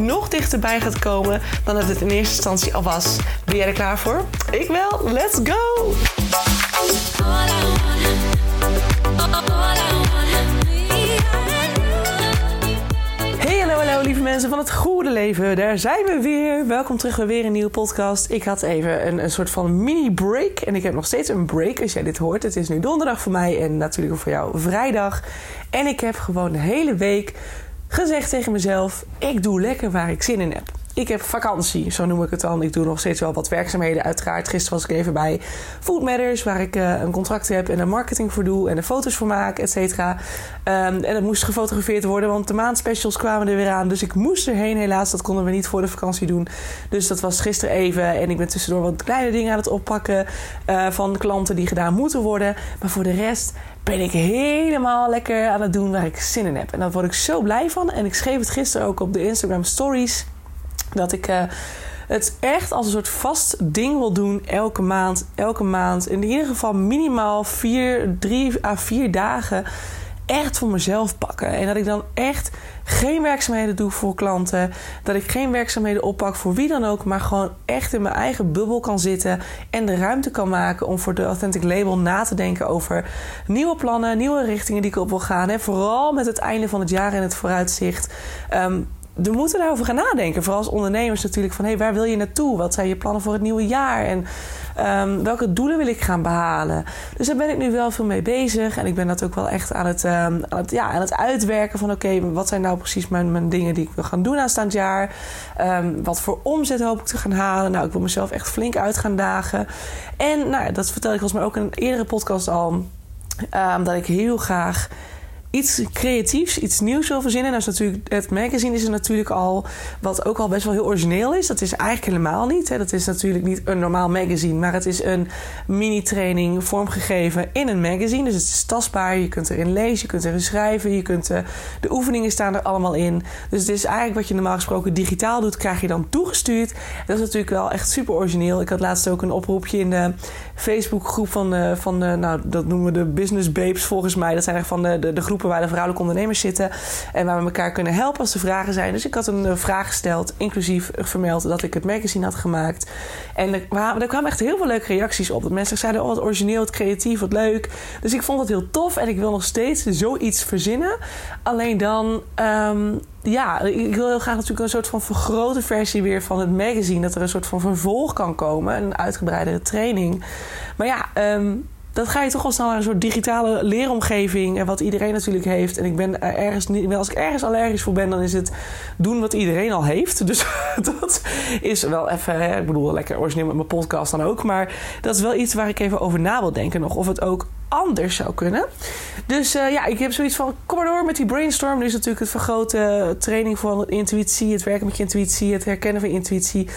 nog dichterbij gaat komen dan dat het in eerste instantie al was. Ben jij er klaar voor? Ik wel. Let's go! Hallo lieve mensen van het goede leven. Daar zijn we weer. Welkom terug bij weer een nieuwe podcast. Ik had even een, een soort van mini-break. En ik heb nog steeds een break als jij dit hoort. Het is nu donderdag voor mij en natuurlijk ook voor jou vrijdag. En ik heb gewoon de hele week gezegd tegen mezelf: ik doe lekker waar ik zin in heb. Ik heb vakantie, zo noem ik het dan. Ik doe nog steeds wel wat werkzaamheden, uiteraard. Gisteren was ik even bij Food Matters, waar ik uh, een contract heb en er marketing voor doe en er foto's voor maak, et cetera. Um, en dat moest gefotografeerd worden, want de maandspecials kwamen er weer aan. Dus ik moest erheen, helaas. Dat konden we niet voor de vakantie doen. Dus dat was gisteren even. En ik ben tussendoor wat kleine dingen aan het oppakken uh, van klanten die gedaan moeten worden. Maar voor de rest ben ik helemaal lekker aan het doen waar ik zin in heb. En daar word ik zo blij van. En ik schreef het gisteren ook op de Instagram Stories. Dat ik uh, het echt als een soort vast ding wil doen elke maand. Elke maand. In ieder geval minimaal vier, drie à vier dagen echt voor mezelf pakken. En dat ik dan echt geen werkzaamheden doe voor klanten. Dat ik geen werkzaamheden oppak voor wie dan ook. Maar gewoon echt in mijn eigen bubbel kan zitten. En de ruimte kan maken om voor de Authentic Label na te denken over nieuwe plannen, nieuwe richtingen die ik op wil gaan. Hè. Vooral met het einde van het jaar en het vooruitzicht. We moeten daarover gaan nadenken. Vooral als ondernemers natuurlijk. Van hey, waar wil je naartoe? Wat zijn je plannen voor het nieuwe jaar? En um, welke doelen wil ik gaan behalen? Dus daar ben ik nu wel veel mee bezig. En ik ben dat ook wel echt aan het, het, ja, aan het uitwerken van... oké, wat zijn nou precies mijn, dingen die ik wil gaan doen aanstaand jaar? Um, wat voor omzet hoop ik te gaan halen? Nou, ik wil mezelf echt flink uit gaan dagen. En nou, dat vertel ik volgens mij ook in een eerdere podcast al... dat ik heel graag iets creatiefs, iets nieuws wil verzinnen. Nou is natuurlijk, het magazine is er natuurlijk al, wat ook al best wel heel origineel is. Dat is eigenlijk helemaal niet. Hè. Dat is natuurlijk niet een normaal magazine, maar het is een mini-training vormgegeven in een magazine. Dus het is tastbaar, je kunt erin lezen, je kunt erin schrijven, je kunt, uh, de oefeningen staan er allemaal in. Dus het is eigenlijk wat je normaal gesproken digitaal doet, krijg je dan toegestuurd. Dat is natuurlijk wel echt super origineel. Ik had laatst ook een oproepje in de Facebookgroep van, uh, van uh, nou, dat noemen we de Business Babes volgens mij. Dat zijn echt van de, de, de groep waar de vrouwelijke ondernemers zitten. En waar we elkaar kunnen helpen als er vragen zijn. Dus ik had een vraag gesteld, inclusief vermeld dat ik het magazine had gemaakt. En er, er kwamen echt heel veel leuke reacties op. Dat mensen zeiden, oh wat origineel, wat creatief, wat leuk. Dus ik vond dat heel tof en ik wil nog steeds zoiets verzinnen. Alleen dan... Um, ja, ik wil heel graag natuurlijk een soort van vergrote versie weer van het magazine. Dat er een soort van vervolg kan komen. Een uitgebreidere training. Maar ja, um, dat ga je toch al snel naar een soort digitale leeromgeving. En wat iedereen natuurlijk heeft. En ik ben ergens niet. Als ik ergens allergisch voor ben, dan is het doen wat iedereen al heeft. Dus dat is wel even. Ik bedoel, lekker origineel met mijn podcast dan ook. Maar dat is wel iets waar ik even over na wil denken nog. Of het ook anders zou kunnen. Dus uh, ja, ik heb zoiets van: kom maar door met die brainstorm. Nu is natuurlijk het vergroten training van intuïtie, het werken met je intuïtie, het herkennen van intuïtie.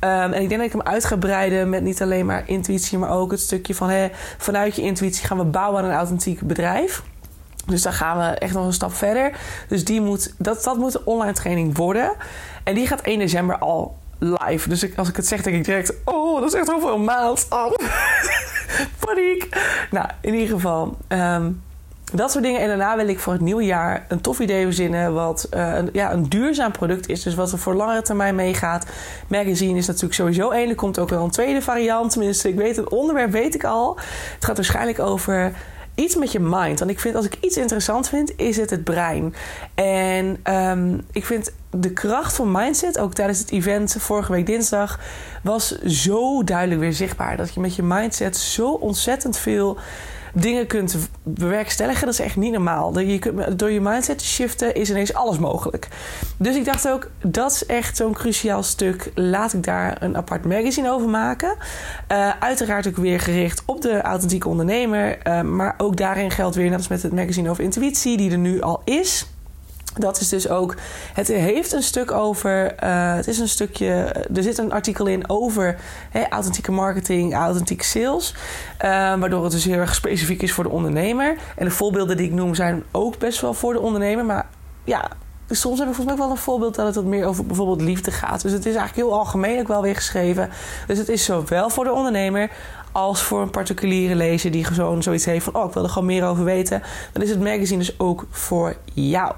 Um, en ik denk dat ik hem uit ga breiden met niet alleen maar intuïtie, maar ook het stukje van hè, vanuit je intuïtie gaan we bouwen aan een authentiek bedrijf. Dus daar gaan we echt nog een stap verder. Dus die moet, dat, dat moet een online training worden. En die gaat 1 december al live. Dus als ik het zeg, denk ik direct: Oh, dat is echt over een maand. Oh. Paniek. Nou, in ieder geval. Um, dat soort dingen. En daarna wil ik voor het nieuwe jaar een tof idee verzinnen. Wat uh, een, ja, een duurzaam product is. Dus wat er voor langere termijn meegaat. Magazine is natuurlijk sowieso één. Er komt ook wel een tweede variant. Tenminste, ik weet het onderwerp weet ik al. Het gaat waarschijnlijk over iets met je mind. Want ik vind, als ik iets interessant vind, is het het brein. En um, ik vind de kracht van mindset, ook tijdens het event vorige week dinsdag, was zo duidelijk weer zichtbaar. Dat je met je mindset zo ontzettend veel dingen kunt bewerkstelligen. Dat is echt niet normaal. Je door je mindset te shiften is ineens alles mogelijk. Dus ik dacht ook, dat is echt zo'n cruciaal stuk. Laat ik daar een apart magazine over maken. Uh, uiteraard ook weer gericht op de authentieke ondernemer. Uh, maar ook daarin geldt weer, net als met het magazine over intuïtie, die er nu al is. Dat is dus ook. Het heeft een stuk over. Uh, het is een stukje. Er zit een artikel in over authentieke marketing, authentiek sales. Uh, waardoor het dus heel erg specifiek is voor de ondernemer. En de voorbeelden die ik noem zijn ook best wel voor de ondernemer. Maar ja, soms heb ik volgens mij wel een voorbeeld dat het wat meer over bijvoorbeeld liefde gaat. Dus het is eigenlijk heel algemeen ook wel weer geschreven. Dus het is zowel voor de ondernemer als voor een particuliere lezer die gewoon zoiets heeft van: oh, ik wil er gewoon meer over weten. Dan is het magazine dus ook voor jou.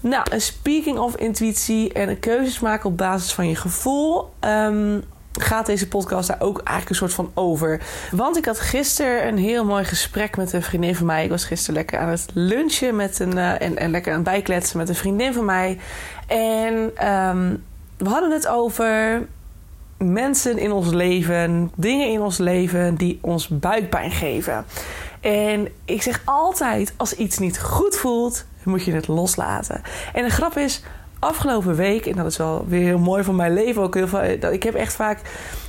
Nou, speaking of intuïtie en keuzes maken op basis van je gevoel. Um, gaat deze podcast daar ook eigenlijk een soort van over. Want ik had gisteren een heel mooi gesprek met een vriendin van mij. Ik was gisteren lekker aan het lunchen met een, uh, en, en lekker aan het bijkletsen met een vriendin van mij. En um, we hadden het over mensen in ons leven, dingen in ons leven die ons buikpijn geven. En ik zeg altijd: als iets niet goed voelt, moet je het loslaten. En de grap is, afgelopen week, en dat is wel weer heel mooi van mijn leven ook heel veel. Ik heb echt vaak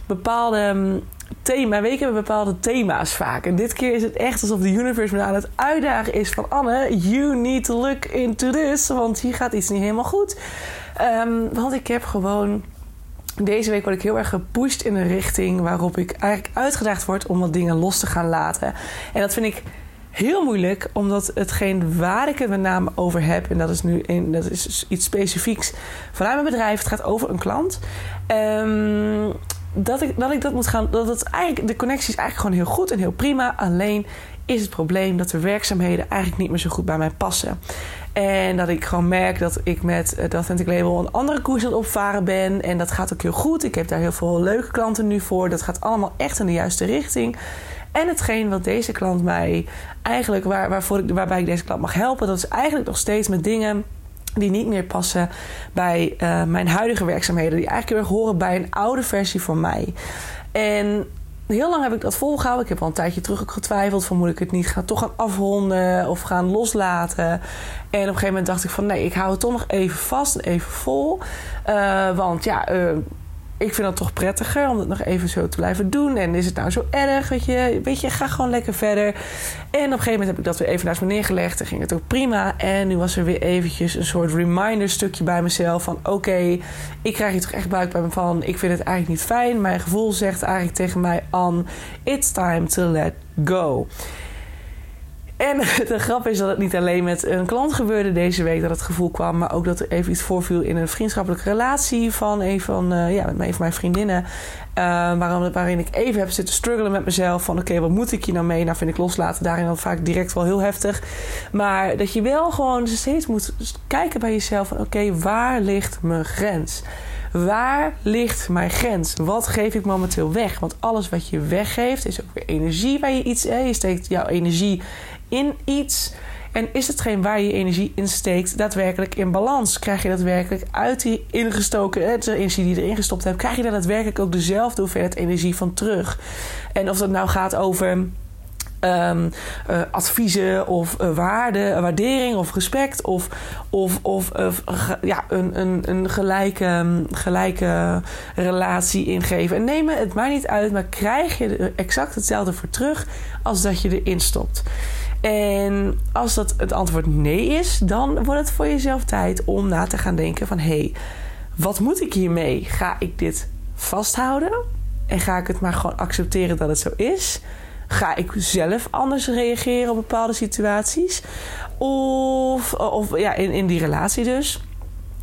bepaalde um, thema, weken hebben bepaalde thema's vaak. En dit keer is het echt alsof de universe me aan het uitdagen is van Anne, you need to look into this, want hier gaat iets niet helemaal goed. Um, want ik heb gewoon deze week word ik heel erg gepusht in een richting waarop ik eigenlijk uitgedaagd word om wat dingen los te gaan laten. En dat vind ik heel moeilijk, omdat hetgeen waar ik het met name over heb, en dat is nu een, dat is iets specifieks vanuit mijn bedrijf, het gaat over een klant. Um, dat ik, dat ik dat moet gaan. Dat het eigenlijk, de connectie is eigenlijk gewoon heel goed en heel prima. Alleen is het probleem dat de werkzaamheden eigenlijk niet meer zo goed bij mij passen. En dat ik gewoon merk dat ik met het Authentic Label een andere koers aan het opvaren ben. En dat gaat ook heel goed. Ik heb daar heel veel leuke klanten nu voor. Dat gaat allemaal echt in de juiste richting. En hetgeen wat deze klant mij eigenlijk, waar, waarvoor ik, waarbij ik deze klant mag helpen, dat is eigenlijk nog steeds met dingen die niet meer passen bij uh, mijn huidige werkzaamheden. Die eigenlijk erg horen bij een oude versie van mij. En heel lang heb ik dat volgehouden. Ik heb al een tijdje terug ook getwijfeld van moet ik het niet gaan, toch gaan afronden of gaan loslaten. En op een gegeven moment dacht ik van nee, ik hou het toch nog even vast en even vol. Uh, want ja, uh, ik vind dat toch prettiger om het nog even zo te blijven doen. En is het nou zo erg? Weet je, weet ga gewoon lekker verder. En op een gegeven moment heb ik dat weer even naast me neergelegd. En ging het ook prima. En nu was er weer eventjes een soort reminder stukje bij mezelf. Van oké, ik krijg hier toch echt buik bij me van. Ik vind het eigenlijk niet fijn. Mijn gevoel zegt eigenlijk tegen mij aan... It's time to let go. En de grap is dat het niet alleen met een klant gebeurde deze week dat het gevoel kwam, maar ook dat er even iets voorviel in een vriendschappelijke relatie van een van, uh, ja, met een van mijn vriendinnen. Uh, waarin, waarin ik even heb zitten struggelen met mezelf. Van oké, wat moet ik hier nou mee? Nou vind ik loslaten daarin dan vaak direct wel heel heftig. Maar dat je wel gewoon steeds moet kijken bij jezelf van oké, waar ligt mijn grens? Waar ligt mijn grens? Wat geef ik momenteel weg? Want alles wat je weggeeft is ook weer energie waar je iets... je steekt jouw energie in iets. En is hetgeen waar je energie in steekt daadwerkelijk in balans? Krijg je daadwerkelijk uit die ingestoken de energie die je erin gestopt hebt, krijg je daar daadwerkelijk ook dezelfde hoeveelheid energie van terug? En of dat nou gaat over Um, uh, adviezen of uh, waarde, waardering of respect of, of, of ja, een, een, een gelijke, gelijke relatie ingeven. En neem het maar niet uit, maar krijg je er exact hetzelfde voor terug als dat je erin stopt. En als dat het antwoord nee is, dan wordt het voor jezelf tijd om na te gaan denken van... hé, hey, wat moet ik hiermee? Ga ik dit vasthouden? En ga ik het maar gewoon accepteren dat het zo is? Ga ik zelf anders reageren op bepaalde situaties? Of, of ja, in, in die relatie dus.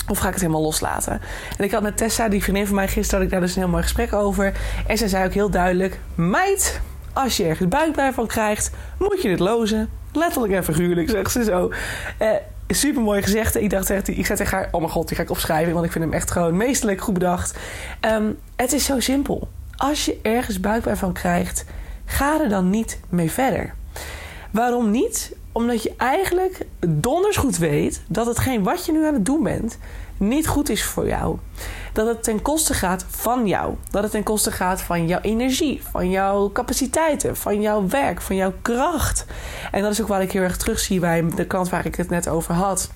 Of ga ik het helemaal loslaten? En ik had met Tessa, die vriendin van mij, gisteren had ik daar dus een heel mooi gesprek over. En zij zei ook heel duidelijk: Meid, als je ergens buikpijn van krijgt, moet je het lozen. Letterlijk en figuurlijk, zegt ze zo. Uh, super mooi gezegd. Ik dacht echt, ik zei tegen haar: Oh mijn god, die ga ik opschrijven. Want ik vind hem echt gewoon meesterlijk goed bedacht. Um, het is zo simpel. Als je ergens buikpijn van krijgt, ga er dan niet mee verder. Waarom niet? Omdat je eigenlijk donders goed weet dat hetgeen wat je nu aan het doen bent, niet goed is voor jou. Dat het ten koste gaat van jou. Dat het ten koste gaat van jouw energie, van jouw capaciteiten, van jouw werk, van jouw kracht. En dat is ook wat ik heel erg terugzie bij de klant waar ik het net over had.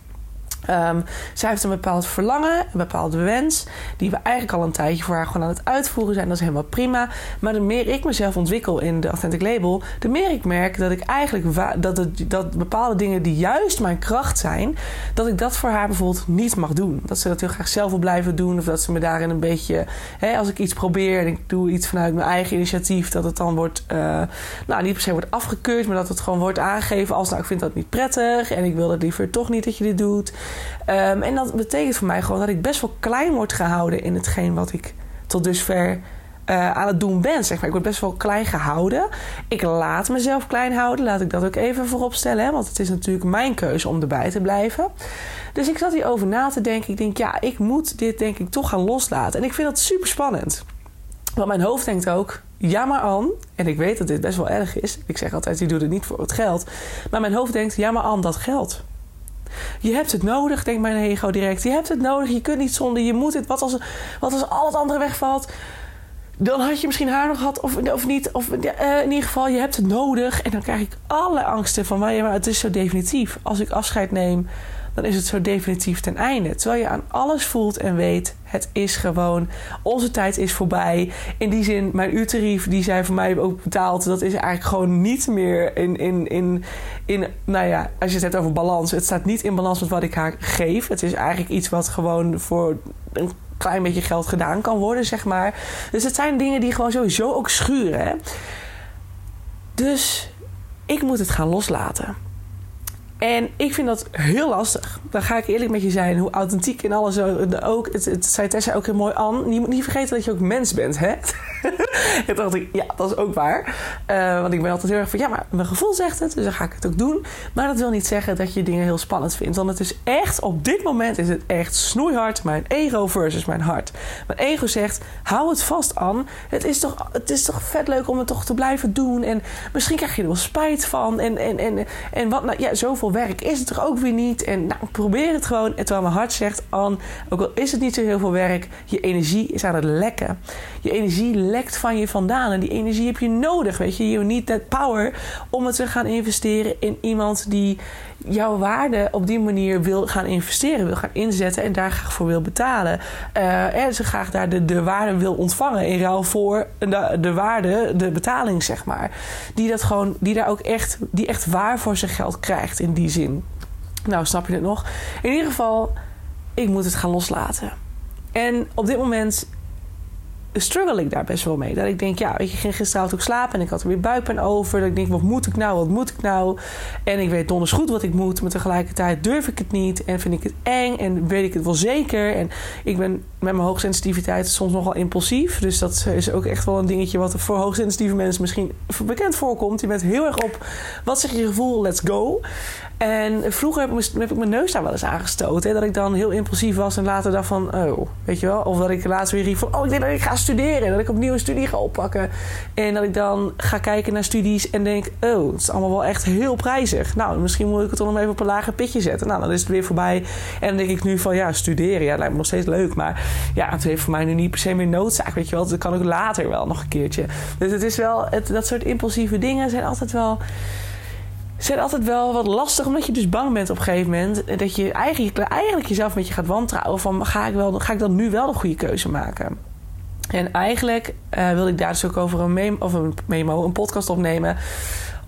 Um, zij heeft een bepaald verlangen, een bepaalde wens, die we eigenlijk al een tijdje voor haar gewoon aan het uitvoeren zijn. Dat is helemaal prima. Maar de meer ik mezelf ontwikkel in de Authentic Label, de meer ik merk dat ik eigenlijk dat, dat bepaalde dingen die juist mijn kracht zijn, dat ik dat voor haar bijvoorbeeld niet mag doen. Dat ze dat heel graag zelf wil blijven doen, of dat ze me daarin een beetje, hè, als ik iets probeer en ik doe iets vanuit mijn eigen initiatief, dat het dan wordt, uh, nou niet per se wordt afgekeurd, maar dat het gewoon wordt aangegeven als, nou ik vind dat niet prettig en ik wil het liever toch niet dat je dit doet. Um, en dat betekent voor mij gewoon dat ik best wel klein word gehouden in hetgeen wat ik tot dusver uh, aan het doen ben. Zeg maar. Ik word best wel klein gehouden. Ik laat mezelf klein houden. Laat ik dat ook even voorop stellen. Hè? Want het is natuurlijk mijn keuze om erbij te blijven. Dus ik zat hierover na te denken. Ik denk, ja, ik moet dit denk ik toch gaan loslaten. En ik vind dat super spannend. Want mijn hoofd denkt ook, ja maar Anne, en ik weet dat dit best wel erg is. Ik zeg altijd, je doet het niet voor het geld. Maar mijn hoofd denkt, ja maar Anne, dat geld. Je hebt het nodig, denkt mijn ego direct. Je hebt het nodig, je kunt niet zonder, je moet het. Wat als, wat als al het andere wegvalt? Dan had je misschien haar nog gehad of, of niet. Of uh, in ieder geval, je hebt het nodig. En dan krijg ik alle angsten van, maar het is zo definitief. Als ik afscheid neem, dan is het zo definitief ten einde. Terwijl je aan alles voelt en weet, het is gewoon, onze tijd is voorbij. In die zin, mijn uurtarief die zij voor mij ook betaald, dat is eigenlijk gewoon niet meer in, in, in, in, nou ja, als je het hebt over balans. Het staat niet in balans met wat ik haar geef. Het is eigenlijk iets wat gewoon voor een klein beetje geld gedaan kan worden, zeg maar. Dus het zijn dingen die gewoon sowieso ook schuren. Hè? Dus ik moet het gaan loslaten. En ik vind dat heel lastig. Dan ga ik eerlijk met je zijn. Hoe authentiek en alles ook. Het, het zei Tessa ook heel mooi aan. Je moet niet vergeten dat je ook mens bent, hè? en dacht ik, ja, dat is ook waar. Uh, want ik ben altijd heel erg van, ja, maar mijn gevoel zegt het. Dus dan ga ik het ook doen. Maar dat wil niet zeggen dat je dingen heel spannend vindt. Want het is echt, op dit moment is het echt snoeihard. Mijn ego versus mijn hart. Mijn ego zegt, hou het vast aan. Het is toch, het is toch vet leuk om het toch te blijven doen. En misschien krijg je er wel spijt van. En, en, en, en wat, nou ja, zoveel werk is het er ook weer niet. En nou, probeer het gewoon. En terwijl mijn hart zegt, An, ook al is het niet zo heel veel werk, je energie is aan het lekken. Je energie lekt van je vandaan. En die energie heb je nodig, weet je. You need that power om het te gaan investeren in iemand die jouw waarde op die manier wil gaan investeren, wil gaan inzetten en daar graag voor wil betalen. Uh, en ze graag daar de, de waarde wil ontvangen in ruil voor de, de waarde, de betaling, zeg maar. Die dat gewoon, die daar ook echt, die echt waar voor zijn geld krijgt in die zin. Nou, snap je het nog? In ieder geval, ik moet het gaan loslaten. En op dit moment struggle ik daar best wel mee. Dat ik denk, ja, je, ging gisteravond ook slapen en ik had er weer buikpijn over. Dat ik denk, wat moet ik nou, wat moet ik nou? En ik weet donders goed wat ik moet, maar tegelijkertijd durf ik het niet en vind ik het eng en weet ik het wel zeker. En ik ben met mijn hoogsensitiviteit soms nogal impulsief. Dus dat is ook echt wel een dingetje wat voor hoogsensitieve mensen misschien bekend voorkomt. Je bent heel erg op, wat zeg je gevoel, let's go. En vroeger heb ik, heb ik mijn neus daar wel eens aangestoten. Hè? Dat ik dan heel impulsief was en later dacht van, oh, weet je wel. Of dat ik laatst weer riep van, oh, ik denk dat ik ga studeren. Dat ik opnieuw een studie ga oppakken. En dat ik dan ga kijken naar studies en denk, oh, het is allemaal wel echt heel prijzig. Nou, misschien moet ik het dan even op een lager pitje zetten. Nou, dan is het weer voorbij. En dan denk ik nu van, ja, studeren, ja, lijkt me nog steeds leuk. Maar ja, het heeft voor mij nu niet per se meer noodzaak, weet je wel. Dat kan ook later wel nog een keertje. Dus het is wel, het, dat soort impulsieve dingen zijn altijd wel zijn altijd wel wat lastig, omdat je dus bang bent op een gegeven moment. Dat je eigenlijk, eigenlijk jezelf met je gaat wantrouwen. Van ga ik, wel, ga ik dan nu wel de goede keuze maken? En eigenlijk uh, wilde ik daar dus ook over een memo, of een memo, een podcast opnemen.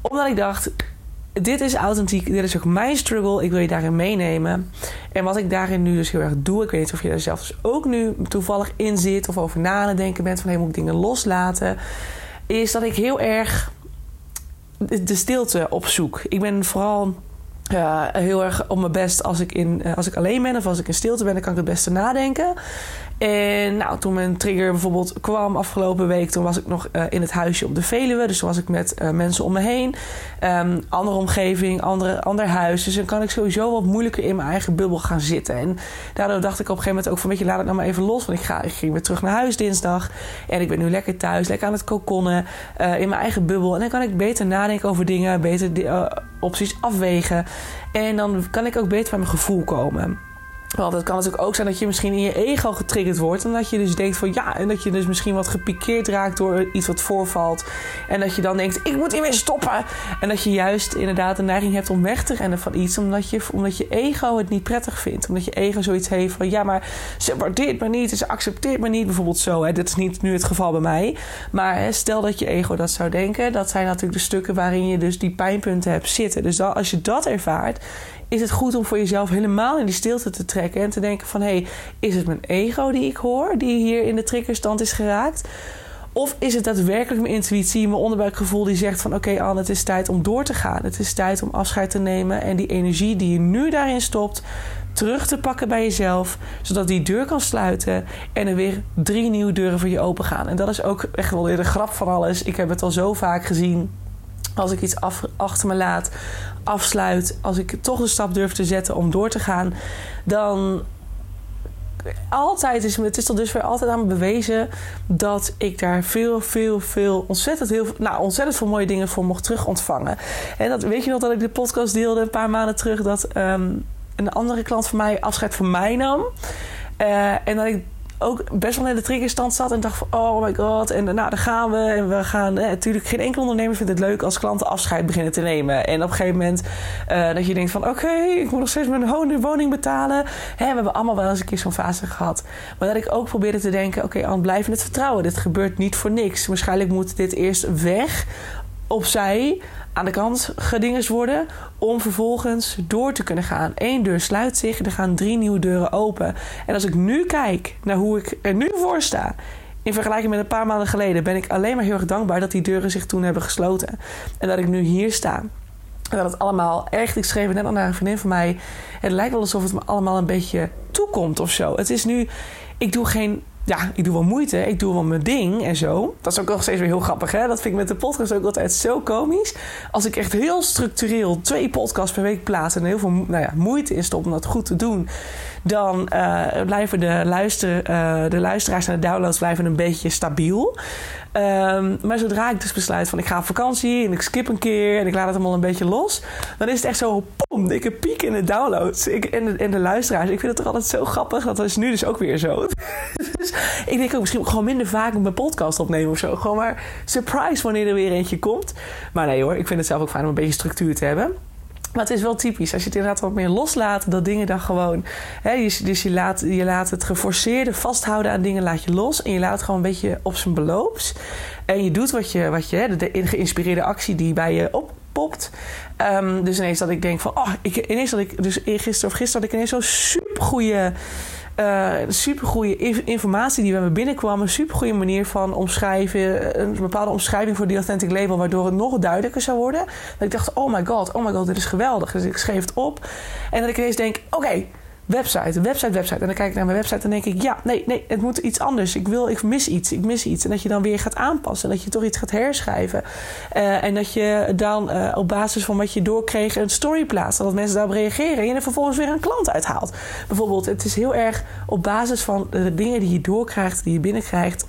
Omdat ik dacht, dit is authentiek. Dit is ook mijn struggle. Ik wil je daarin meenemen. En wat ik daarin nu dus heel erg doe. Ik weet niet of je daar zelf dus ook nu toevallig in zit. Of over na aan denken bent. Van hey, moet ik dingen loslaten. Is dat ik heel erg de stilte opzoek. Ik ben vooral uh, heel erg op mijn best als ik, in, uh, als ik alleen ben of als ik in stilte ben, dan kan ik het beste nadenken. En nou, toen mijn trigger bijvoorbeeld kwam afgelopen week, toen was ik nog uh, in het huisje op de Veluwe. Dus toen was ik met mensen om me heen. Um, andere omgeving, andere, ander huis. Dus dan kan ik sowieso wat moeilijker in mijn eigen bubbel gaan zitten. En daardoor dacht ik op een gegeven moment ook van... weet je, laat het nou maar even los. Want ik, ga, ik ging weer terug naar huis dinsdag. En ik ben nu lekker thuis, lekker aan het kokonnen. In mijn eigen bubbel. En dan kan ik beter nadenken over dingen. Beter opties afwegen. En dan kan ik ook beter bij mijn gevoel komen. Want het kan natuurlijk ook zijn dat je misschien in je ego getriggerd wordt. En dat je dus denkt van ja, en dat je dus misschien wat gepikeerd raakt door iets wat voorvalt. En dat je dan denkt, ik moet hiermee stoppen. En dat je juist inderdaad de neiging hebt om weg te rennen van iets. Omdat je, omdat je ego het niet prettig vindt. Omdat je ego zoiets heeft van ja, maar ze waardeert me niet. Ze accepteert me niet. Bijvoorbeeld zo. Hè. Dit is niet nu het geval bij mij. Maar hè, stel dat je ego dat zou denken. Dat zijn natuurlijk de stukken waarin je dus die pijnpunten hebt zitten. Dus als je dat ervaart is het goed om voor jezelf helemaal in die stilte te trekken en te denken van hé, hey, is het mijn ego die ik hoor, die hier in de triggerstand is geraakt? Of is het daadwerkelijk mijn intuïtie, mijn onderbuikgevoel die zegt van oké okay, Anne, het is tijd om door te gaan. Het is tijd om afscheid te nemen en die energie die je nu daarin stopt, terug te pakken bij jezelf, zodat die deur kan sluiten en er weer drie nieuwe deuren voor je open gaan. En dat is ook echt wel weer de grap van alles. Ik heb het al zo vaak gezien als ik iets achter me laat, afsluit, als ik toch de stap durf te zetten om door te gaan, dan altijd is het is tot dusver altijd aan me bewezen dat ik daar veel, veel, veel, ontzettend, heel, nou, ontzettend veel mooie dingen voor mocht terug ontvangen. En dat weet je nog dat ik de podcast deelde een paar maanden terug dat um, een andere klant van mij afscheid van mij nam. Uh, en dat ik ook best wel in de triggerstand zat en dacht van oh my god en nou daar gaan we en we gaan eh, natuurlijk geen enkel ondernemer vindt het leuk als klanten afscheid beginnen te nemen. En op een gegeven moment uh, dat je denkt van oké ik moet nog steeds mijn woning betalen. Hè, we hebben allemaal wel eens een keer zo'n fase gehad. Maar dat ik ook probeerde te denken oké okay, blijf in het vertrouwen. Dit gebeurt niet voor niks. Waarschijnlijk moet dit eerst weg opzij aan de kant gedingers worden om vervolgens door te kunnen gaan. Eén deur sluit zich, er gaan drie nieuwe deuren open. En als ik nu kijk naar hoe ik er nu voor sta, in vergelijking met een paar maanden geleden, ben ik alleen maar heel erg dankbaar dat die deuren zich toen hebben gesloten. En dat ik nu hier sta. En dat het allemaal echt, ik schreef net al naar een vriendin van mij. Het lijkt wel alsof het me allemaal een beetje toekomt of zo. Het is nu, ik doe geen ja, ik doe wel moeite, ik doe wel mijn ding en zo. Dat is ook nog steeds weer heel grappig, hè? Dat vind ik met de podcast ook altijd zo komisch. Als ik echt heel structureel twee podcasts per week plaats en heel veel nou ja, moeite stop om dat goed te doen, dan uh, blijven de, luister, uh, de luisteraars en de downloads blijven een beetje stabiel. Um, maar zodra ik dus besluit van ik ga op vakantie en ik skip een keer en ik laat het allemaal een beetje los, dan is het echt zo pom, dikke piek in de downloads ik, en, de, en de luisteraars. Ik vind het toch altijd zo grappig. Dat is nu dus ook weer zo. dus ik denk ook misschien gewoon minder vaak mijn podcast opnemen of zo. Gewoon maar surprise wanneer er weer eentje komt. Maar nee hoor, ik vind het zelf ook fijn om een beetje structuur te hebben. Maar het is wel typisch. Als je het inderdaad wat meer loslaat, dat dingen dan gewoon. Hè, dus je laat, je laat het geforceerde vasthouden aan dingen, laat je los. En je laat het gewoon een beetje op zijn beloops. En je doet wat je, wat je de geïnspireerde actie die bij je oppopt. Um, dus ineens dat ik denk van, oh, ik, ineens dat ik, dus gisteren of gisteren had ik ineens zo'n super goede uh, supergoeie informatie die bij me binnenkwam. Een supergoeie manier van omschrijven. Een bepaalde omschrijving voor die Authentic Label, waardoor het nog duidelijker zou worden. Dat ik dacht, oh my god, oh my god, dit is geweldig. Dus ik schreef het op. En dat ik ineens denk, oké, website, website, website. En dan kijk ik naar mijn website en denk ik, ja, nee, nee, het moet iets anders. Ik wil, ik mis iets, ik mis iets. En dat je dan weer gaat aanpassen. Dat je toch iets gaat herschrijven. Uh, en dat je dan uh, op basis van wat je doorkreeg een story plaatst. Dat mensen daarop reageren. En je er vervolgens weer een klant uithaalt. Bijvoorbeeld, het is heel erg op basis van de dingen die je doorkrijgt, die je binnenkrijgt.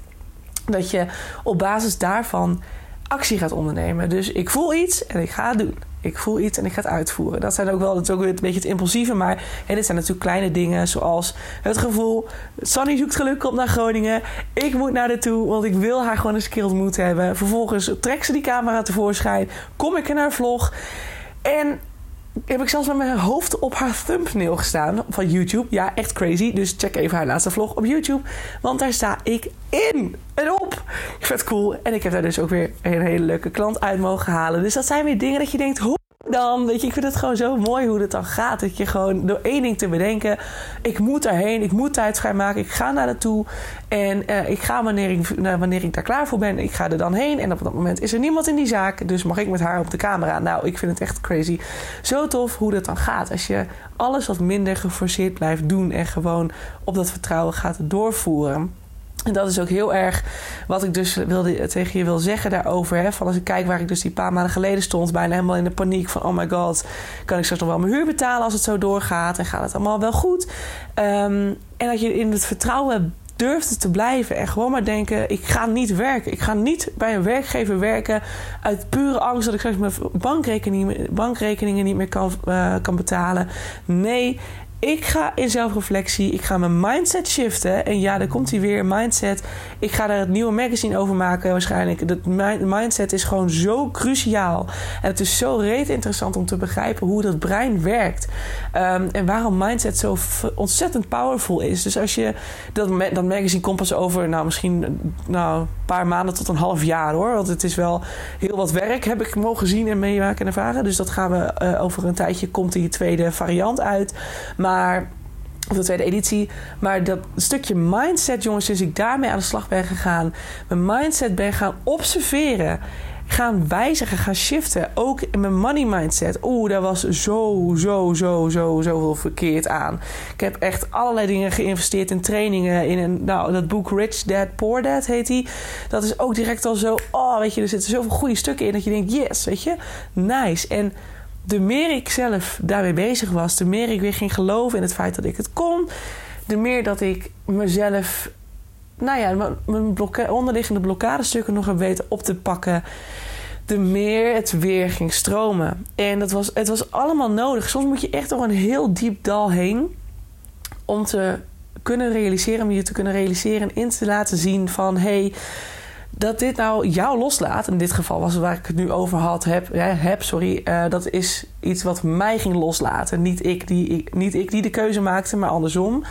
Dat je op basis daarvan actie gaat ondernemen. Dus ik voel iets en ik ga het doen. Ik voel iets en ik ga het uitvoeren. Dat zijn ook wel, dat ook weer een beetje het impulsieve. Maar dit zijn natuurlijk kleine dingen zoals het gevoel... Sunny zoekt geluk op naar Groningen. Ik moet naar toe, want ik wil haar gewoon een keer ontmoet hebben. Vervolgens trekt ze die camera tevoorschijn. Kom ik in haar vlog. En heb ik zelfs met mijn hoofd op haar thumbnail gestaan van YouTube. Ja, echt crazy. Dus check even haar laatste vlog op YouTube. Want daar sta ik in en op. Vet cool. En ik heb daar dus ook weer een hele leuke klant uit mogen halen. Dus dat zijn weer dingen dat je denkt... Hoe dan? Weet je, ik vind het gewoon zo mooi hoe het dan gaat. Dat je gewoon door één ding te bedenken: ik moet daarheen, ik moet tijd vrijmaken, ik ga naar naartoe. En uh, ik ga wanneer ik, wanneer ik daar klaar voor ben, ik ga er dan heen. En op dat moment is er niemand in die zaak, dus mag ik met haar op de camera. Nou, ik vind het echt crazy. Zo tof hoe dat dan gaat. Als je alles wat minder geforceerd blijft doen en gewoon op dat vertrouwen gaat doorvoeren. En dat is ook heel erg wat ik dus wilde, tegen je wil zeggen daarover. Hè? Van als ik kijk waar ik dus die paar maanden geleden stond, bijna helemaal in de paniek van: oh my god, kan ik straks nog wel mijn huur betalen als het zo doorgaat? En gaat het allemaal wel goed? Um, en dat je in het vertrouwen durft te blijven en gewoon maar denken: ik ga niet werken. Ik ga niet bij een werkgever werken uit pure angst dat ik straks mijn bankrekeningen, bankrekeningen niet meer kan, uh, kan betalen. Nee, ik ga in zelfreflectie, ik ga mijn mindset shiften. En ja, daar komt hij weer, mindset. Ik ga daar het nieuwe magazine over maken waarschijnlijk. Dat mindset is gewoon zo cruciaal. En het is zo reet interessant om te begrijpen hoe dat brein werkt. Um, en waarom mindset zo ontzettend powerful is. Dus als je dat, dat magazine komt pas over, nou misschien nou, een paar maanden tot een half jaar hoor. Want het is wel heel wat werk, heb ik mogen zien en meemaken en ervaren. Dus dat gaan we uh, over een tijdje, komt die tweede variant uit. Maar of de tweede editie. Maar dat stukje mindset, jongens, sinds ik daarmee aan de slag ben gegaan, mijn mindset ben gaan observeren gaan wijzigen, gaan shiften. Ook in mijn money mindset. Oeh, daar was zo, zo, zo, zo, zoveel verkeerd aan. Ik heb echt allerlei dingen geïnvesteerd in trainingen. In een, nou, dat boek Rich Dad, Poor Dad heet die. Dat is ook direct al zo, oh, weet je, er zitten zoveel goede stukken in dat je denkt, yes, weet je, nice. En de meer ik zelf daarmee bezig was, de meer ik weer ging geloven in het feit dat ik het kon. De meer dat ik mezelf nou ja, mijn blokka onderliggende blokkadestukken nog heb weten op te pakken, de meer het weer ging stromen. En dat was, het was allemaal nodig. Soms moet je echt door een heel diep dal heen om te kunnen realiseren, om je te kunnen realiseren en in te laten zien van hey, dat dit nou jou loslaat. In dit geval was waar ik het nu over had, heb, heb sorry, uh, dat is iets wat mij ging loslaten. Niet ik, die, niet ik die de keuze maakte, maar andersom.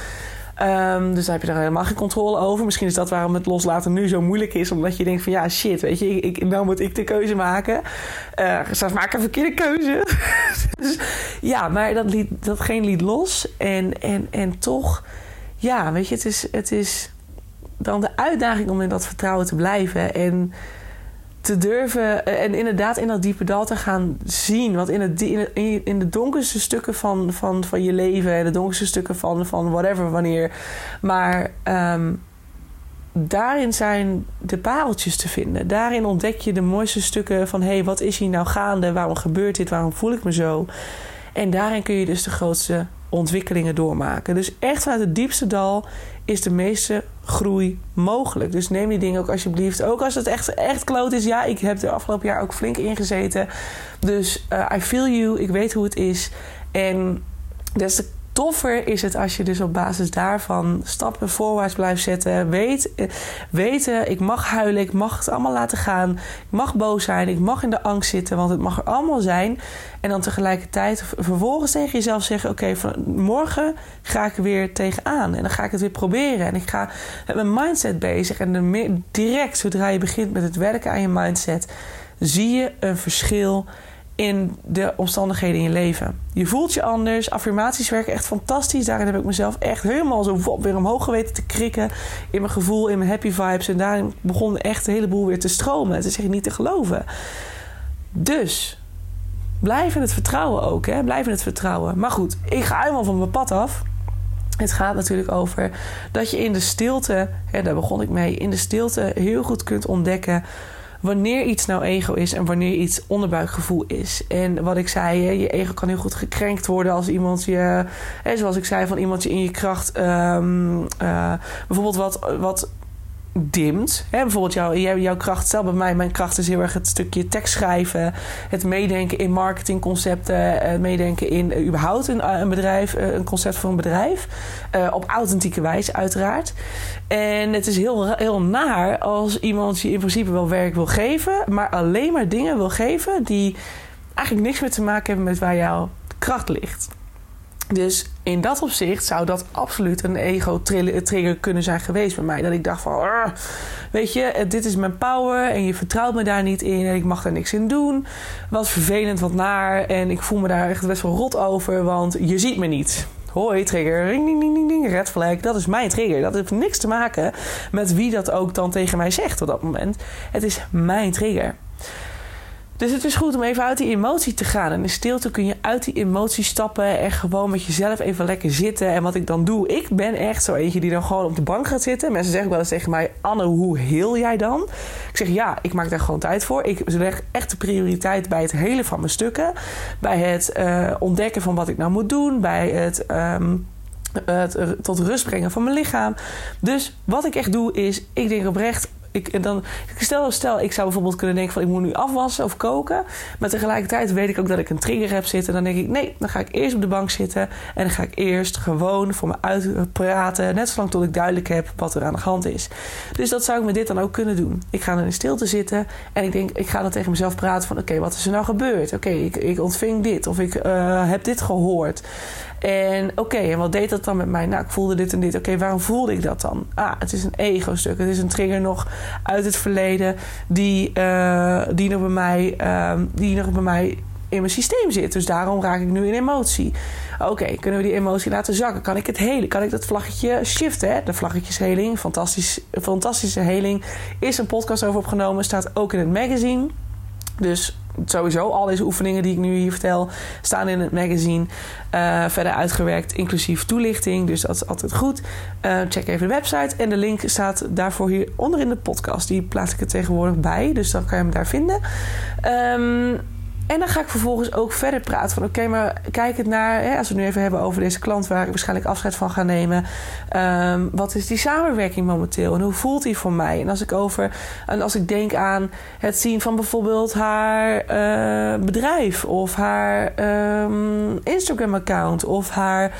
Um, dus daar heb je daar helemaal geen controle over. Misschien is dat waarom het loslaten nu zo moeilijk is. Omdat je denkt van ja, shit, weet je, ik, nou moet ik de keuze maken. Uh, ik een verkeerde keuze. dus, ja, maar dat, liet, dat geen liet los. En, en, en toch, ja, weet je, het is, het is dan de uitdaging om in dat vertrouwen te blijven. En te durven eh, en inderdaad in dat diepe dal te gaan zien. Want in, het, in, de donkerste stukken van, van, van je leven en de donkerste stukken van, van whatever, wanneer. Maar um, daarin zijn de pareltjes te vinden. Daarin ontdek je de mooiste stukken van: hé, hey, wat is hier nou gaande? Waarom gebeurt dit? Waarom voel ik me zo? En daarin kun je dus de grootste ontwikkelingen doormaken. Dus echt vanuit het diepste dal is de meeste groei mogelijk. Dus neem die dingen ook alsjeblieft. Ook als het echt, echt kloot is. Ja, ik heb er afgelopen jaar ook flink ingezeten. Dus uh, I feel you. Ik weet hoe het is. En des te toffer is het als je dus op basis daarvan stappen voorwaarts blijft zetten. Weet, weten, ik mag huilen, ik mag het allemaal laten gaan. Ik mag boos zijn, ik mag in de angst zitten, want het mag er allemaal zijn. En dan tegelijkertijd vervolgens tegen jezelf zeggen: Oké, okay, morgen ga ik weer tegenaan. En dan ga ik het weer proberen. En ik ga met mijn mindset bezig. En direct zodra je begint met het werken aan je mindset, zie je een verschil in de omstandigheden in je leven. Je voelt je anders. Affirmaties werken echt fantastisch. Daarin heb ik mezelf echt helemaal zo weer omhoog geweten te krikken. In mijn gevoel, in mijn happy vibes. En daarin begon echt een heleboel weer te stromen. Het is echt niet te geloven. Dus, blijf in het vertrouwen ook. Hè? Blijf in het vertrouwen. Maar goed, ik ga helemaal van mijn pad af. Het gaat natuurlijk over dat je in de stilte, hè, daar begon ik mee, in de stilte heel goed kunt ontdekken wanneer iets nou ego is en wanneer iets onderbuikgevoel is. En wat ik zei, je ego kan heel goed gekrenkt worden als iemand je, zoals ik zei, van iemand je in je kracht um, uh, bijvoorbeeld wat, wat dimt. Bijvoorbeeld jouw, jouw kracht, stel bij mij, mijn kracht is heel erg het stukje tekst schrijven, het meedenken in marketingconcepten, het meedenken in uh, überhaupt een, een bedrijf, een concept voor een bedrijf. Op authentieke wijze, uiteraard. En het is heel, heel naar als iemand je in principe wel werk wil geven, maar alleen maar dingen wil geven die eigenlijk niks meer te maken hebben met waar jouw kracht ligt. Dus in dat opzicht zou dat absoluut een ego-trigger kunnen zijn geweest bij mij. Dat ik dacht van, weet je, dit is mijn power en je vertrouwt me daar niet in en ik mag daar niks in doen. Wat vervelend, wat naar en ik voel me daar echt best wel rot over, want je ziet me niet. Hoi, trigger, ring, ding, ding, ding, red flag. Dat is mijn trigger. Dat heeft niks te maken met wie dat ook dan tegen mij zegt op dat moment. Het is mijn trigger. Dus het is goed om even uit die emotie te gaan. En in stilte kun je uit die emotie stappen en gewoon met jezelf even lekker zitten. En wat ik dan doe, ik ben echt zo eentje die dan gewoon op de bank gaat zitten. Mensen zeggen wel eens tegen mij: Anne, hoe heel jij dan? Ik zeg ja, ik maak daar gewoon tijd voor. Ik leg echt de prioriteit bij het helen van mijn stukken. Bij het uh, ontdekken van wat ik nou moet doen. Bij het. Um, het tot rust brengen van mijn lichaam. Dus wat ik echt doe is, ik denk oprecht Ik, dan, stel, stel, ik zou bijvoorbeeld kunnen denken van ik moet nu afwassen of koken. Maar tegelijkertijd weet ik ook dat ik een trigger heb zitten. Dan denk ik, nee, dan ga ik eerst op de bank zitten. En dan ga ik eerst gewoon voor me uitpraten. Net zolang tot ik duidelijk heb wat er aan de hand is. Dus dat zou ik met dit dan ook kunnen doen. Ik ga dan in stilte zitten. En ik denk, ik ga dan tegen mezelf praten van oké, wat is er nou gebeurd? Oké, ik, ik ontving dit. Of ik uh, heb dit gehoord. En oké, en wat deed dat dan met mij? Nou, ik voelde dit en dit. Oké, waarom voelde ik dat dan? Ah, het is een ego-stuk. Het is een trigger nog uit het verleden die, uh, die, nog, bij mij, uh, die nog bij mij in mijn systeem zit. Dus daarom raak ik nu in emotie. Oké, kunnen we die emotie laten zakken? Kan ik het helen? Kan ik dat vlaggetje shiften? Hè? De vlaggetjesheling, fantastisch, fantastische heling, is een podcast over opgenomen. Staat ook in het magazine. Dus sowieso al deze oefeningen die ik nu hier vertel staan in het magazine. Uh, verder uitgewerkt, inclusief toelichting. Dus dat is altijd goed. Uh, check even de website. En de link staat daarvoor hier onder in de podcast. Die plaats ik er tegenwoordig bij. Dus dan kan je hem daar vinden. Um, en dan ga ik vervolgens ook verder praten van... oké, maar kijk het naar... Hè, als we het nu even hebben over deze klant... waar ik waarschijnlijk afscheid van ga nemen. Um, wat is die samenwerking momenteel? En hoe voelt die voor mij? En als ik, over, en als ik denk aan het zien van bijvoorbeeld haar uh, bedrijf... of haar um, Instagram-account... of haar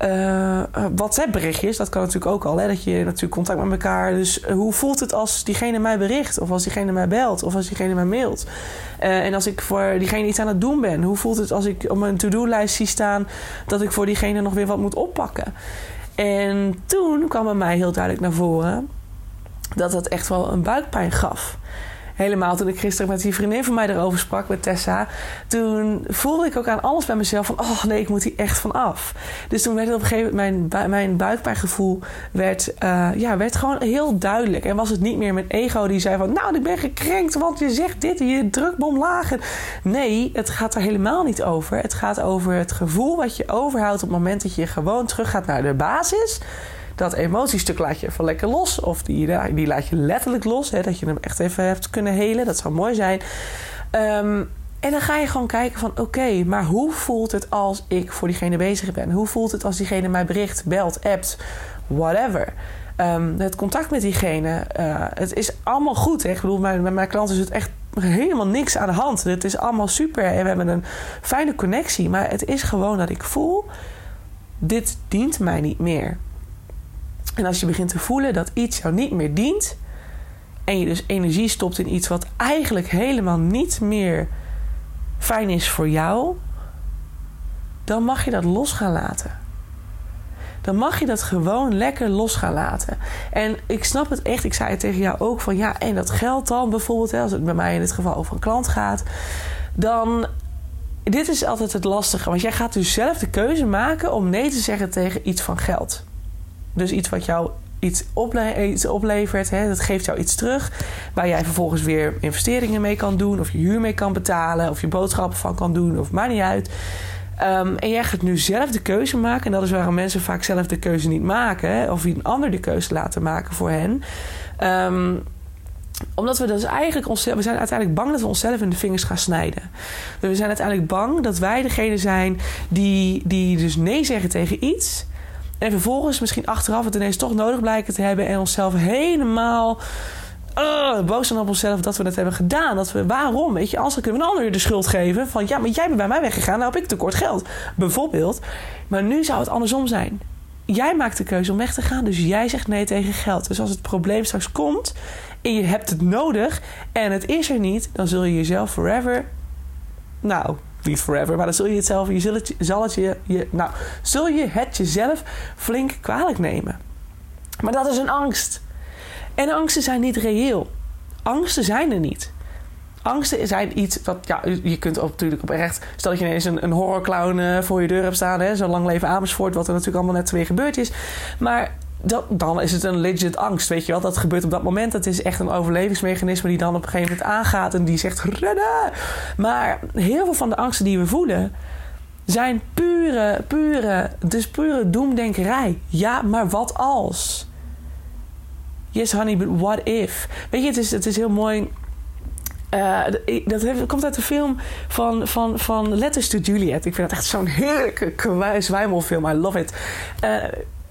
uh, WhatsApp-berichtjes. Dat kan natuurlijk ook al. Hè? Dat je natuurlijk contact met elkaar. Dus hoe voelt het als diegene mij bericht? Of als diegene mij belt? Of als diegene mij mailt? En als ik voor diegene iets aan het doen ben. Hoe voelt het als ik op mijn to-do-lijst zie staan... dat ik voor diegene nog weer wat moet oppakken? En toen kwam bij mij heel duidelijk naar voren... dat dat echt wel een buikpijn gaf helemaal toen ik gisteren met die vriendin van mij erover sprak, met Tessa. Toen voelde ik ook aan alles bij mezelf van, oh nee, ik moet hier echt van af. Dus toen werd op een gegeven moment, mijn, mijn buikpijngevoel werd, uh, ja, werd gewoon heel duidelijk. En was het niet meer mijn ego die zei van, nou, ik ben gekrenkt, want je zegt dit, je drukbom lager. Nee, het gaat er helemaal niet over. Het gaat over het gevoel wat je overhoudt op het moment dat je gewoon teruggaat naar de basis dat emotiestuk laat je even lekker los. Of die, die laat je letterlijk los. Hè, dat je hem echt even hebt kunnen helen. Dat zou mooi zijn. Um, en dan ga je gewoon kijken van oké, maar hoe voelt het als ik voor diegene bezig ben? Hoe voelt het als diegene mij bericht, belt, appt, whatever? Um, het contact met diegene, uh, het is allemaal goed. Hè? Ik bedoel, met mijn, mijn klanten is het echt helemaal niks aan de hand. Het is allemaal super en we hebben een fijne connectie. Maar het is gewoon dat ik voel, dit dient mij niet meer. En als je begint te voelen dat iets jou niet meer dient. En je dus energie stopt in iets wat eigenlijk helemaal niet meer fijn is voor jou. Dan mag je dat los gaan laten. Dan mag je dat gewoon lekker los gaan laten. En ik snap het echt. Ik zei het tegen jou ook van ja, en dat geld dan bijvoorbeeld, als het bij mij in dit geval over een klant gaat, dan dit is altijd het lastige. Want jij gaat dus zelf de keuze maken om nee te zeggen tegen iets van geld. Dus iets wat jou iets, oplevert, hè, dat geeft jou iets terug. Waar jij vervolgens weer investeringen mee kan doen, of je huur mee kan betalen, of je boodschappen van kan doen, of maakt niet uit. Um, en jij gaat nu zelf de keuze maken. En dat is waarom mensen vaak zelf de keuze niet maken. Of een ander de keuze laten maken voor hen. Um, omdat we dus eigenlijk onszelf, we zijn uiteindelijk bang dat we onszelf in de vingers gaan snijden. Dus we zijn uiteindelijk bang dat wij degene zijn die, die dus nee zeggen tegen iets. En vervolgens misschien achteraf het ineens toch nodig blijken te hebben en onszelf helemaal uh, boos zijn op onszelf dat we dat hebben gedaan. Dat we, waarom? Weet je, als kunnen we een ander de schuld geven van ja, maar jij bent bij mij weggegaan, nou heb ik tekort geld. Bijvoorbeeld. Maar nu zou het andersom zijn. Jij maakt de keuze om weg te gaan, dus jij zegt nee tegen geld. Dus als het probleem straks komt en je hebt het nodig en het is er niet, dan zul je jezelf forever. Nou, niet forever, maar dan zul je het zelf, je zal het je, je, nou, zul je het jezelf flink kwalijk nemen. Maar dat is een angst. En angsten zijn niet reëel. Angsten zijn er niet. Angsten zijn iets wat, ja, je kunt ook natuurlijk oprecht. Stel dat je ineens een, een horrorclown uh, voor je deur hebt staan, hè, zo lang leven Amersfoort, wat er natuurlijk allemaal net weer gebeurd is. Maar dan is het een legit angst, weet je wel. Dat gebeurt op dat moment. Dat is echt een overlevingsmechanisme die dan op een gegeven moment aangaat en die zegt rennen. Maar heel veel van de angsten die we voelen zijn pure, pure, dus pure doemdenkerij. Ja, maar wat als? Yes, honey, but what if? Weet je, het is, het is heel mooi. Uh, dat komt uit de film van, van, van Letters to Juliet. Ik vind dat echt zo'n heerlijke zwijmelfilm. I love it. Uh,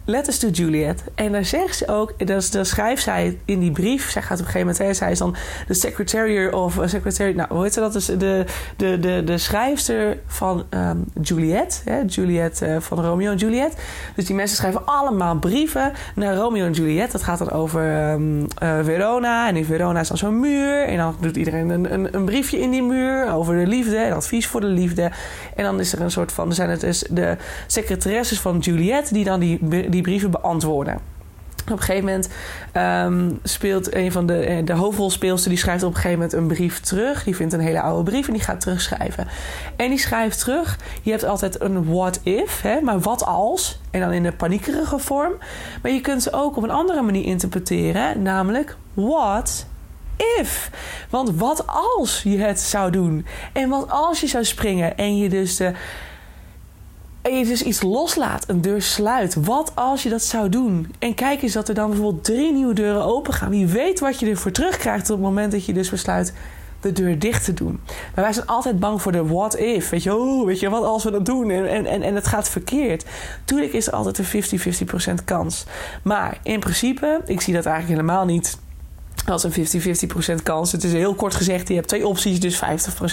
Letters to Juliet. En daar zegt ze ook, dat, schrijft zij in die brief. Zij gaat op een gegeven moment, hè, zij is dan de secretary of uh, secretary, nou, hoe heet ze dat? Dus de, de, de, de schrijfster van um, Juliet, hè, Juliet uh, van Romeo en Juliet. Dus die mensen schrijven allemaal brieven naar Romeo en Juliet. Dat gaat dan over um, uh, Verona. En in Verona is dan zo'n muur. En dan doet iedereen een, een, een, briefje in die muur over de liefde en advies voor de liefde. En dan is er een soort van, er zijn het dus de secretaresses van Juliet die dan die, die brieven beantwoorden. Op een gegeven moment um, speelt een van de, de hoofdrolspeelster... die schrijft op een gegeven moment een brief terug. Die vindt een hele oude brief en die gaat terugschrijven. En die schrijft terug... je hebt altijd een what if, hè, maar wat als... en dan in de paniekerige vorm. Maar je kunt ze ook op een andere manier interpreteren... namelijk what if. Want wat als je het zou doen? En wat als je zou springen en je dus de je dus iets loslaat, een deur sluit. Wat als je dat zou doen? En kijk eens dat er dan bijvoorbeeld drie nieuwe deuren open gaan. Wie weet wat je ervoor terugkrijgt op het moment dat je dus besluit de deur dicht te doen. Maar wij zijn altijd bang voor de what if. Weet je, oh, weet je wat als we dat doen en, en, en het gaat verkeerd. Tuurlijk is er altijd een 50-50% kans. Maar in principe, ik zie dat eigenlijk helemaal niet als een 50-50% kans. Het is heel kort gezegd, je hebt twee opties, dus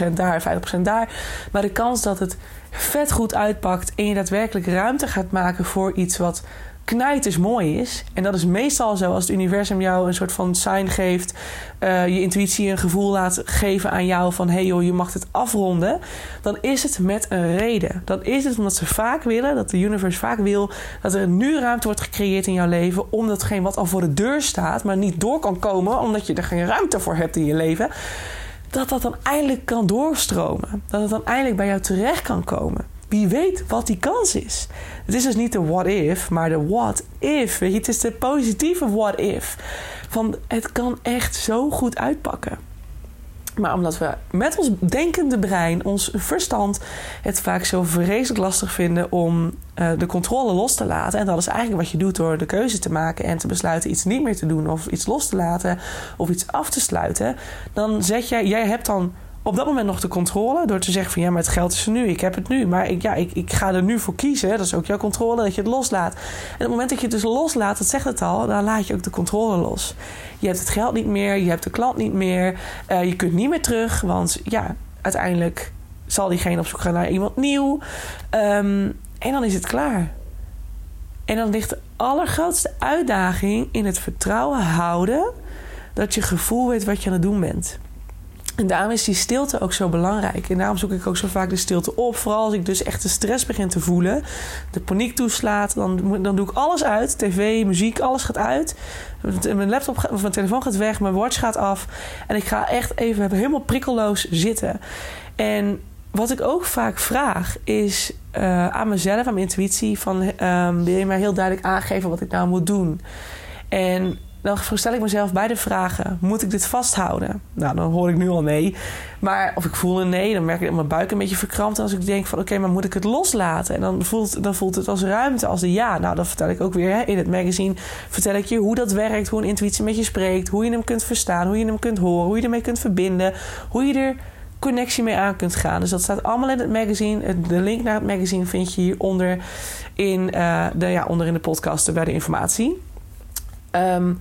50% daar, 50% daar. Maar de kans dat het vet goed uitpakt en je daadwerkelijk ruimte gaat maken voor iets wat knijters mooi is. En dat is meestal zo als het universum jou een soort van sign geeft. Uh, je intuïtie een gevoel laat geven aan jou van... hey joh, je mag het afronden. Dan is het met een reden. Dan is het omdat ze vaak willen, dat de universe vaak wil... dat er nu ruimte wordt gecreëerd in jouw leven... om datgene wat al voor de deur staat, maar niet door kan komen... omdat je er geen ruimte voor hebt in je leven... dat dat dan eindelijk kan doorstromen. Dat het dan eindelijk bij jou terecht kan komen. Wie weet wat die kans is. Het is dus niet de what if, maar de what if. Weet je, het is de positieve what if. Van het kan echt zo goed uitpakken. Maar omdat we met ons denkende brein, ons verstand, het vaak zo vreselijk lastig vinden om uh, de controle los te laten. En dat is eigenlijk wat je doet door de keuze te maken en te besluiten iets niet meer te doen, of iets los te laten, of iets af te sluiten. Dan zet jij, jij hebt dan op dat moment nog de controle. Door te zeggen van ja, maar het geld is er nu. Ik heb het nu. Maar ik, ja, ik, ik ga er nu voor kiezen. Dat is ook jouw controle dat je het loslaat. En op het moment dat je het dus loslaat, dat zegt het al, dan laat je ook de controle los. Je hebt het geld niet meer. Je hebt de klant niet meer. Uh, je kunt niet meer terug. Want ja, uiteindelijk zal diegene op zoek gaan naar iemand nieuw. Um, en dan is het klaar. En dan ligt de allergrootste uitdaging in het vertrouwen houden dat je gevoel weet wat je aan het doen bent. En daarom is die stilte ook zo belangrijk. En daarom zoek ik ook zo vaak de stilte op. Vooral als ik dus echt de stress begin te voelen. De paniek toeslaat. Dan, dan doe ik alles uit. TV, muziek, alles gaat uit. Mijn laptop of mijn telefoon gaat weg. Mijn watch gaat af. En ik ga echt even helemaal prikkelloos zitten. En wat ik ook vaak vraag is uh, aan mezelf, aan mijn intuïtie. Van, um, wil je mij heel duidelijk aangeven wat ik nou moet doen? En dan stel ik mezelf beide vragen: moet ik dit vasthouden? Nou, dan hoor ik nu al nee. Maar of ik voel een nee, dan merk ik dat mijn buik een beetje verkrampt. Als ik denk van oké, maar moet ik het loslaten? En dan voelt, dan voelt het als ruimte, als een ja. Nou, dan vertel ik ook weer hè, in het magazine. Vertel ik je hoe dat werkt, hoe een intuïtie met je spreekt, hoe je hem kunt verstaan, hoe je hem kunt horen, hoe je ermee kunt verbinden, hoe je er connectie mee aan kunt gaan. Dus dat staat allemaal in het magazine. De link naar het magazine vind je hieronder in, uh, de, ja, onder in de podcast bij de informatie. Um,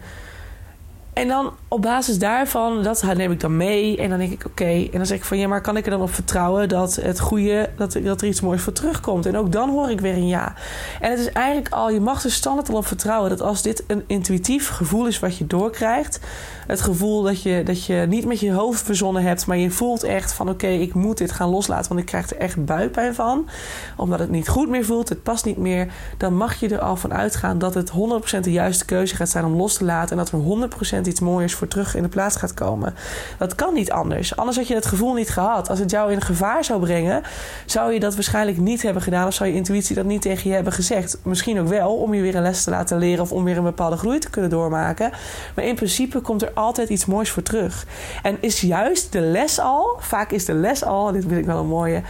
en dan op basis daarvan, dat neem ik dan mee. En dan denk ik, oké. En dan zeg ik van, ja, maar kan ik er dan op vertrouwen dat het goede, dat, dat er iets moois voor terugkomt? En ook dan hoor ik weer een ja. En het is eigenlijk al, je mag er standaard al op vertrouwen dat als dit een intuïtief gevoel is wat je doorkrijgt, het gevoel dat je, dat je niet met je hoofd verzonnen hebt, maar je voelt echt van, oké, ik moet dit gaan loslaten, want ik krijg er echt buikpijn van. Omdat het niet goed meer voelt, het past niet meer. Dan mag je er al van uitgaan dat het 100% de juiste keuze gaat zijn om los te laten. En dat er 100% iets mooiers voor terug in de plaats gaat komen. Dat kan niet anders. Anders had je het gevoel niet gehad. Als het jou in gevaar zou brengen, zou je dat waarschijnlijk niet hebben gedaan. Of zou je intuïtie dat niet tegen je hebben gezegd. Misschien ook wel om je weer een les te laten leren of om weer een bepaalde groei te kunnen doormaken. Maar in principe komt er altijd iets moois voor terug. En is juist de les al, vaak is de les al, dit vind ik wel een mooie.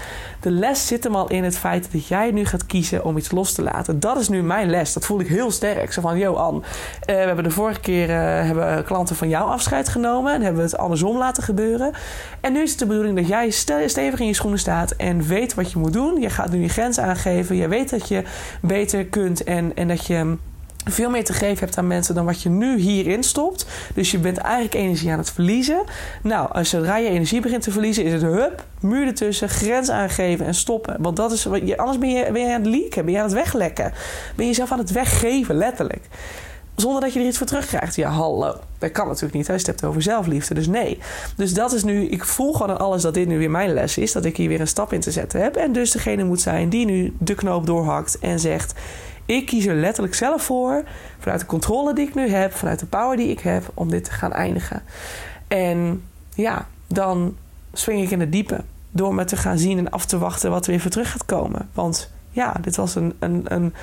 De les zit hem al in het feit dat jij nu gaat kiezen om iets los te laten. Dat is nu mijn les. Dat voel ik heel sterk. Zo van, Anne, uh, we hebben de vorige keer uh, hebben klanten van jou afscheid genomen. En hebben het andersom laten gebeuren. En nu is het de bedoeling dat jij stevig in je schoenen staat en weet wat je moet doen. Je gaat nu je grens aangeven. Je weet dat je beter kunt en, en dat je veel meer te geven hebt aan mensen dan wat je nu hierin stopt. Dus je bent eigenlijk energie aan het verliezen. Nou, als zodra je energie begint te verliezen, is het hup, muur ertussen, grens aangeven en stoppen. Want dat is wat je, anders ben je, aan het leaken, ben je aan het weglekken. Ben je jezelf aan het weggeven, letterlijk. Zonder dat je er iets voor terugkrijgt. Ja, hallo. Dat kan natuurlijk niet. Hij stept over zelfliefde. Dus nee. Dus dat is nu. Ik voel gewoon aan alles dat dit nu weer mijn les is. Dat ik hier weer een stap in te zetten heb. En dus degene moet zijn die nu de knoop doorhakt en zegt: ik kies er letterlijk zelf voor, vanuit de controle die ik nu heb, vanuit de power die ik heb, om dit te gaan eindigen. En ja, dan swing ik in het diepe. Door me te gaan zien en af te wachten wat er weer voor terug gaat komen. Want ja, dit was een, een, een,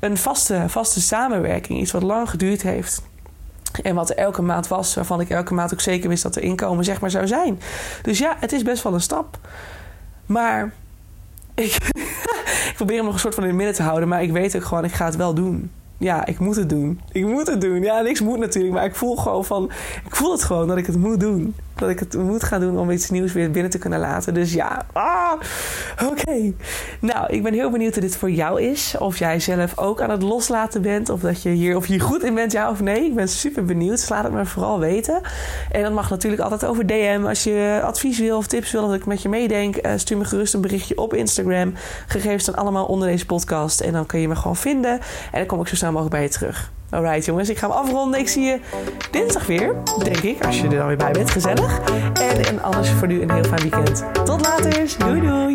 een vaste, vaste samenwerking. Iets wat lang geduurd heeft. En wat er elke maand was, waarvan ik elke maand ook zeker wist dat er inkomen zeg maar zou zijn. Dus ja, het is best wel een stap. Maar ik, ik probeer hem nog een soort van in het midden te houden. Maar ik weet ook gewoon, ik ga het wel doen. Ja, ik moet het doen. Ik moet het doen. Ja, niks moet natuurlijk. Maar ik voel gewoon van... Ik voel het gewoon dat ik het moet doen dat ik het moet gaan doen om iets nieuws weer binnen te kunnen laten. Dus ja, ah, oké. Nou, ik ben heel benieuwd hoe dit voor jou is. Of jij zelf ook aan het loslaten bent. Of dat je hier, of je goed in bent, ja of nee. Ik ben super benieuwd. Dus laat het me vooral weten. En dat mag natuurlijk altijd over DM. Als je advies wil of tips wil dat ik met je meedenk, eh, stuur me gerust een berichtje op Instagram. Gegevens staan allemaal onder deze podcast. En dan kun je me gewoon vinden. En dan kom ik zo snel mogelijk bij je terug. Alright jongens, ik ga hem afronden. Ik zie je dinsdag weer, denk ik, als je er dan weer bij bent. Gezellig. En, en anders voor nu een heel fijn weekend. Tot later. Doei doei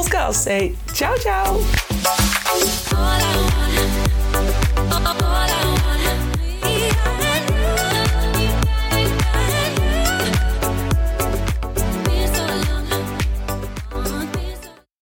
Hey, ciao, ciao.